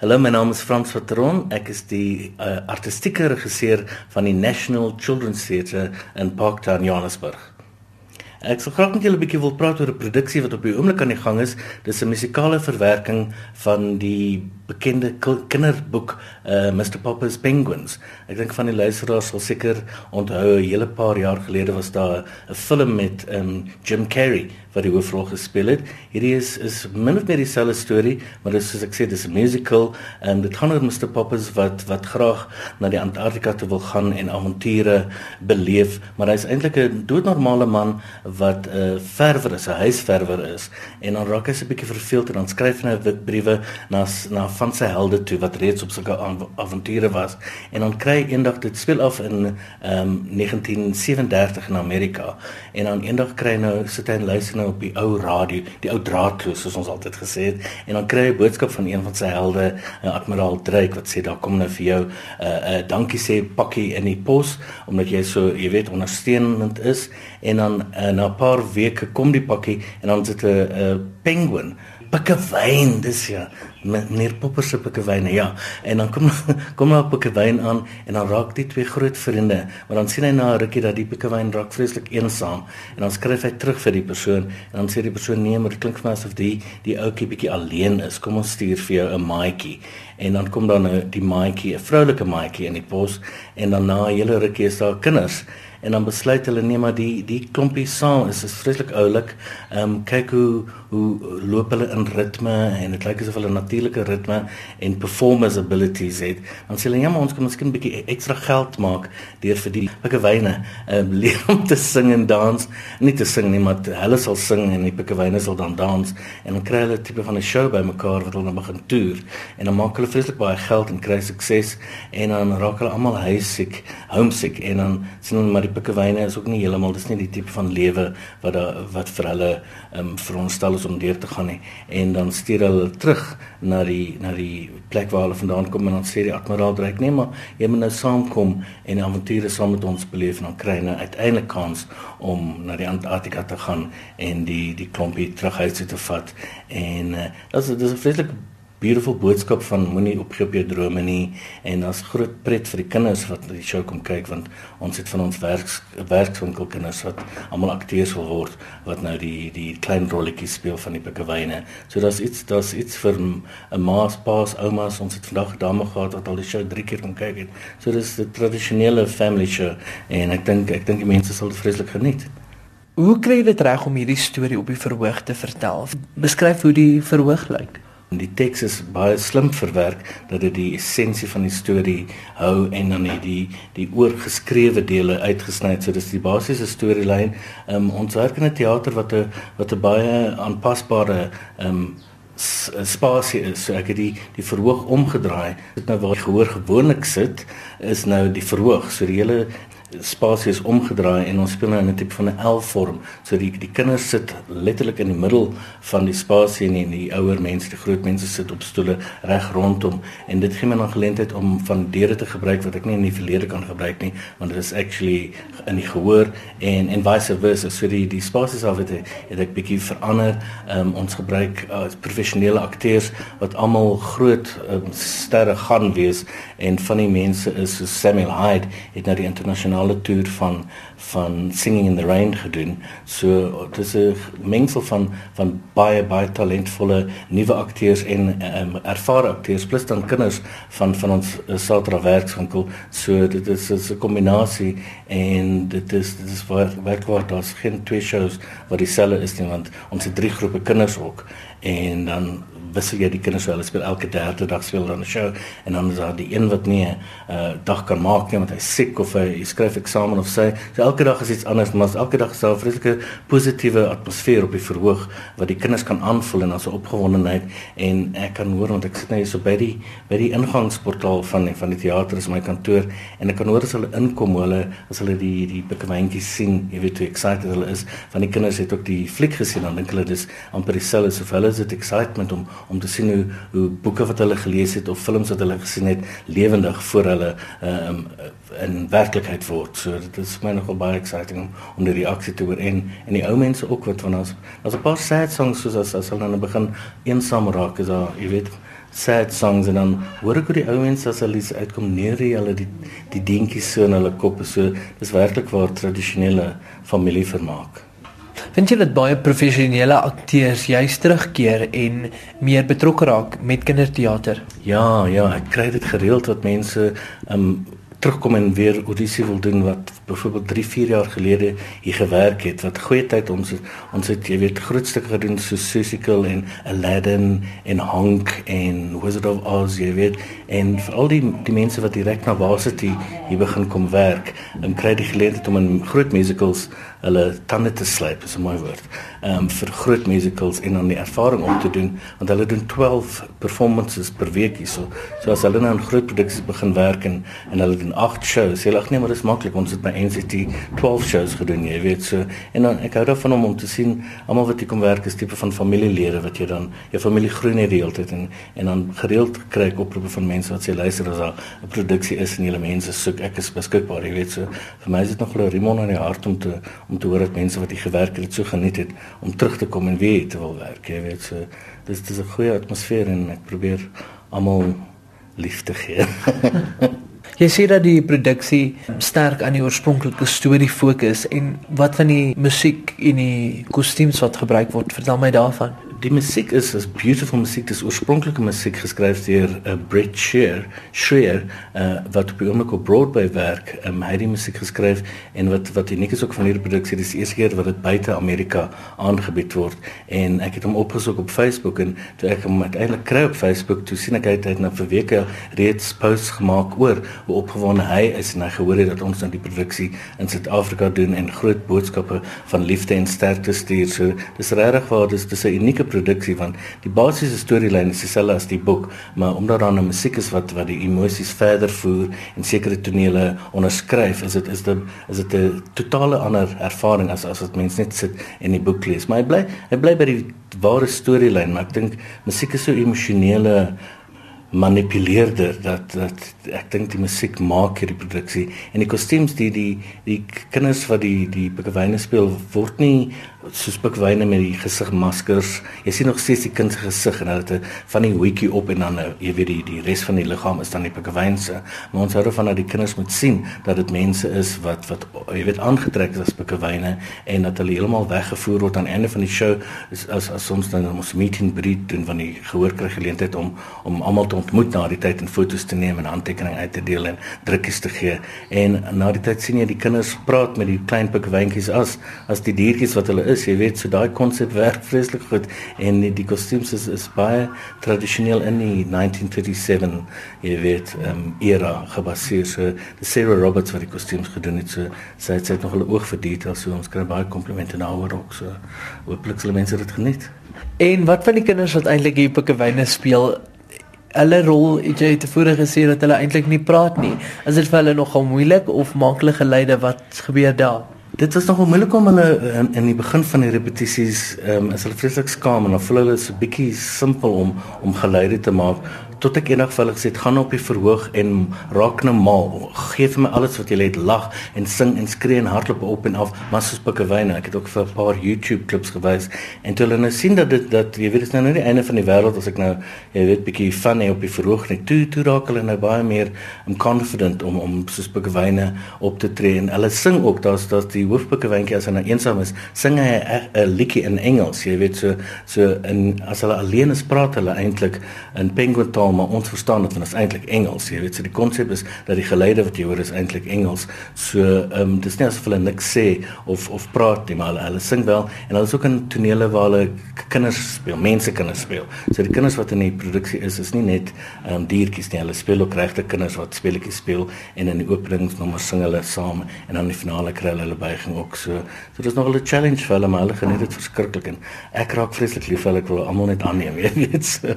Hallo, my naam is Frans Vatron. Ek is die uh, artistieke regisseur van die National Children's Theatre in Parktown, Johannesburg. Ek sou graag met julle 'n bietjie wil praat oor 'n produksie wat op die oomblik aan die gang is. Dis 'n musikale verwerking van die bekende kinderboek uh Mr Popper's Penguins. Ek dink van die luisteraars sal seker onthou 'n hele paar jaar gelede was daar 'n film met um Jim Carrey wat die hoofrol gespeel het. Hierdie is is min of meer dieselfde storie, maar dis soos ek sê, dis 'n musical en dit gaan oor Mr Poppers wat wat graag na die Antarktika toe wil gaan en avonture beleef, maar hy's eintlik 'n doodnormale man wat 'n uh, verwer is, 'n huisverwer is en dan raak hy se bietjie verveeld en dan skryf hy nou briewe na na van sy helde toe wat reeds op sulke avonture was. En dan kry eendag dit speel af in ehm um, 1937 in Amerika. En dan eendag kry hy nou sit hy en luister nou op die ou radio, die ou draadloos soos ons altyd gesê het. En dan kry hy 'n boodskap van een van sy helde, admiraal Drake wat sê daar kom nou vir jou 'n uh, 'n uh, dankie sê pakkie in die pos omdat jy so, jy weet, ondersteunend is en dan uh, na 'n paar weke kom die pakkie en dan sit 'n uh, penguin pikkewyn dis ja. Meneer Popper se pikkewyne ja. En dan kom kom nou pikkewyn aan en dan raak die twee groot vriende maar dan sien hy na 'n rukkie dat die pikkewyn raak vreeslik eensaam en dan skryf hy terug vir die persoon en dan sê die persoon nee maar dit klink vir my asof die die ouetjie bietjie alleen is. Kom ons stuur vir jou 'n maatjie. En dan kom dan nou die maatjie 'n vroulike maatjie in die pos en dan na 'n hele rukkie is daar kinders. En dan besluit hulle nee maar die die klompie saam is is vreeslik oulik. Ehm um, kyk hoe hoe loop hulle in ritme en dit lyk asof hulle natuurlike ritme en performance abilities het. Dan sê hulle ja maar ons kan miskien 'n bietjie ekstra geld maak deur vir die pikkewyne ehm um, leer om te sing en dans. Nie te sing nie maar hulle sal sing en die pikkewyne sal dan dans en dan kry hulle tipe van 'n show bymekaar wat hulle dan begin toer en dan maak hulle vreeslik baie geld en kry sukses en dan raak hulle almal huisiek, homesick en dan sien hulle maar die pikkewyne is ook nie heeltemal dis nie die tipe van lewe wat daar wat vir hulle um, veronderstel is om deur te gaan nie. En dan stuur hulle terug na die na die plek waar hulle vandaan kom en dan sê die admiraal dreig nee maar jy moet nou saamkom en avonture saam met ons beleef en dan kry jy nou uiteindelik kans om na die Antarktika te gaan en die die klompie terug huis toe te vat. En uh, dis dis 'n vreeslike beautiful boodskap van moenie opgee op jou drome nie en daar's groot pret vir die kinders wat die show kom kyk want ons het van ons werks werkswinkel kinders wat almal akteurs wil word wat nou die die klein rolletjies speel van die pikkewyne. So daar's iets daar's iets vir 'n ma's, pa's, oumas. Ons het vandag 'n dame gehad wat al die show 3 keer kom kyk het. So dis 'n tradisionele family show en ek dink ek dink die mense sal dit vreeslik geniet. Hoe kry jy dit reg om hierdie storie op die verhoog te vertel? Beskryf hoe die verhoog lyk. Like. Die teks is baie slim verwerk dat dit die essensie van die storie hou en dan die die, die oorgeskrewe dele uitgesny het. So dis die basiese storielyn. Um, ons werk in 'n teater wat 'n wat 'n baie aanpasbare um spasie is. So ek het die die verhoog omgedraai. Dit nou waar gehoor gewoonlik sit is nou die verhoog. So die hele spasie is omgedraai en ons speel nou in 'n tipe van 'n L-vorm. So die die kinders sit letterlik in die middel van die spasie en die, die ouer mense, die groot mense sit op stoele reg rondom en dit gee my dan geleentheid om van deure te gebruik wat ek nie in die verlede kan gebruik nie, want dit is actually in die gehoor en en vice versa. So die die spasies af het, het ek bietjie verander. Um, ons gebruik uh, professionele akteurs wat almal groot um, sterre gaan wees en van die mense is so Samuel Hyde het nou die internasionale internasionale toer van van Singing in the Rain gedoen. So dis 'n mengsel van van baie baie talentvolle nuwe akteurs en um, ervare akteurs plus dan kinders van van ons uh, Satra werkswinkel. So dit is 'n kombinasie en dit is dit is werklik daar's geen twee shows wat dieselfde is nie want ons het drie groepe kinders ook en dan wissel jy die kinders so hulle speel elke derde dag speel dan 'n show en dan is daar die een wat nie 'n uh, dag kan maak nie want hy siek of hy skryf eksamen of sy so elke dag is iets anders maar elke dag is daar 'n vreeslike positiewe atmosfeer op die verhoog wat die kinders kan aanvoel en also opgewondenheid en ek kan hoor want ek sit nou hier so by die by die ingangsportaal van van die teater is my kantoor en ek kan hoor as hulle inkom hulle as hulle die die pikkewyntjies sien jy weet hoe excited hulle is van die kinders het ook die fliek gesien dan dink hulle dis amper dieselfde so vir hulle is dit excitement om om te sien hoe hoe boeke wat hulle gelees het of films wat hulle gesien het lewendig voor hulle um, in werklikheid word. So dit is my nogal baie exciting om om die reaksie te hoor en en die ou mense ook wat van ons daar's 'n paar sad songs soos as as hulle dan begin eensaam raak is daar jy weet sad songs en dan hoor ek hoe die ou mense as hulle uitkom neer hulle die die dingetjies so in hulle koppe so dis werklik waar tradisionele familievermaak. Vind jy dat baie professionele akteurs juist terugkeer en meer betrokke raak met kinderteater? Ja, ja, ek kry dit gereeld wat mense um terugkom en weer audisie wil doen wat byvoorbeeld 3, 4 jaar gelede hier gewerk het wat goeie tyd ons ons het jy weet groot stukke gedoen so Susical en Aladdin en Honk en Wizard of Oz jy weet en vir al die die mense wat direk na Varsity hier begin kom werk en kry die geleentheid om in groot musicals hulle tande te slyp is 'n mooi woord. Ehm um, vir groot musicals en dan die ervaring om te doen want hulle doen 12 performances per week hierso. So as hulle nou in groot produksies begin werk en en hulle doen 8 shows, hulle ag nee maar dis maklik ons het by NCT 12 shows gedoen, jy weet so. En dan ek hou daarvan om om te sien almal wat hier kom werk is tipe van familielede wat jy dan jou familie groei net die hele tyd en en dan gereeld kry ek oproepe van mense wat sê luister as daar 'n produksie is en julle mense soek ek is beskikbaar, jy weet so. Vir my is dit nog 'n rimon aan die hart om te om te hoor dat mense wat hier gewerk het, dit so geniet het om terug te kom en weer te wil werk. Jy weet so dis dis 'n goeie atmosfeer en ek probeer almal lief te gee. Jy sê dat die produksie sterk aan die oorspronklike storie fokus en wat van die musiek en die kostuums wat gebruik word, vertel my daarvan die musiek is is beautiful musiek. Dis oorspronklike musiek geskryf deur uh, Brett Shear Shear uh, wat op die oomblik op Broadway werk. Um, hy het die musiek geskryf en wat wat uniek is ook van hierdie produksie dis die eerste keer wat dit buite Amerika aangebied word. En ek het hom opgesoek op Facebook en toe ek hom uiteindelik kry op Facebook toe sien ek hy het nou vir weke reeds posts gemaak oor hoe opgewonde hy is en hy gehoor het dat ons dan die produksie in Suid-Afrika doen en groot boodskappe van liefde en sterkte stuur. So dis regtig waar dis dis 'n unieke produksie want die basiese storielyn is dieselfde as die boek, maar omdat daar 'n musiek is wat wat die emosies verder voer en sekere tonele onderskryf, is dit is dit is dit 'n totale ander ervaring as as wat mense net sit en die boek lees. Maar hy bly hy bly by die ware storielyn, maar ek dink musiek is so emosionele manipuleerder dat dat ek dink die musiek maak hierdie produksie en die kostuums die die die kinders wat die die pikkewyne speel word nie soos pikkewyne met die gesigmaskers jy sien nog steeds die kind se gesig en hulle het van die hoetjie op en dan nou, jy weet die die res van die liggaam is dan die pikkewynse maar ons hou ervan dat die kinders moet sien dat dit mense is wat wat jy weet aangetrek is as pikkewyne en dat hulle heeltemal weggevoer word aan einde van die show is as as ons dan ons meeting breed doen van die gehoor kry geleentheid om om almal te ontmoet na die tyd en foto's te neem en handtekeninge uit te deel en drukkies te gee. En na die tyd sien jy die kinders praat met die klein pikwyntjies as as die diertjies wat hulle is. Jy weet, so daai konsep werk vreeslik goed en die, kostuums is, is baie tradisioneel in die 1937, jy weet, um, era gebaseer. So Sarah Roberts wat die kostuums gedoen het, so sy het, sy het nog 'n oog vir detail, so ons kry baie komplimente daaroor ook. So hooplik sal mense dit geniet. En wat van die kinders wat eintlik hier pikkewyne speel, hulle rol het jy tevore gesê dat hulle eintlik nie praat nie. Is dit vir hulle nogal moeilik of maak hulle geleide wat gebeur daar? Dit was nogal moeilik om hulle in, in die begin van die repetisies, ehm um, is hulle vreeslik skaam en dan voel hulle so bietjie simpel om om geleide te maak tot ek eendag vir hulle gesê het gaan op die verhoog en raak nou mal gee vir my alles wat jy het lag en sing en skree en hardloop op en af maar soos pikkewyne. Ek het ook vir 'n paar YouTube klips gewys. En toe hulle nou sien dat dit dat jy weet dit is nou nie die einde van die wêreld as ek nou jy weet bietjie funny op die verhoog net toe toe raak hulle nou baie meer om confident om om soos pikkewyne op te tree en hulle sing ook. Daar's daar's die hoofpikkewyntjie as hy nou eensaam is sing hy 'n liedjie in Engels jy weet. So so in as hulle alleen is praat hulle eintlik in penguin taal taal, maar ons verstaan dit want dit is eintlik Engels. Jy weet, so die konsep is dat die geleide wat jy hoor is eintlik Engels. So, ehm um, dis nie asof hulle niks sê of of praat nie, maar hulle, hulle sing wel en hulle is ook in tonele waar hulle kinders speel, mense kinders speel. So die kinders wat in die produksie is, is nie net ehm um, diertjies nie. Hulle speel ook regte kinders wat speletjies speel en in die openingsnommer sing hulle saam en dan in die finale kry hulle hulle buiging ook so. So dis nog 'n challenge vir hulle, maar hulle geniet dit verskriklik en ek raak vreeslik lief vir hulle. Ek wil almal net aanneem, weet jy.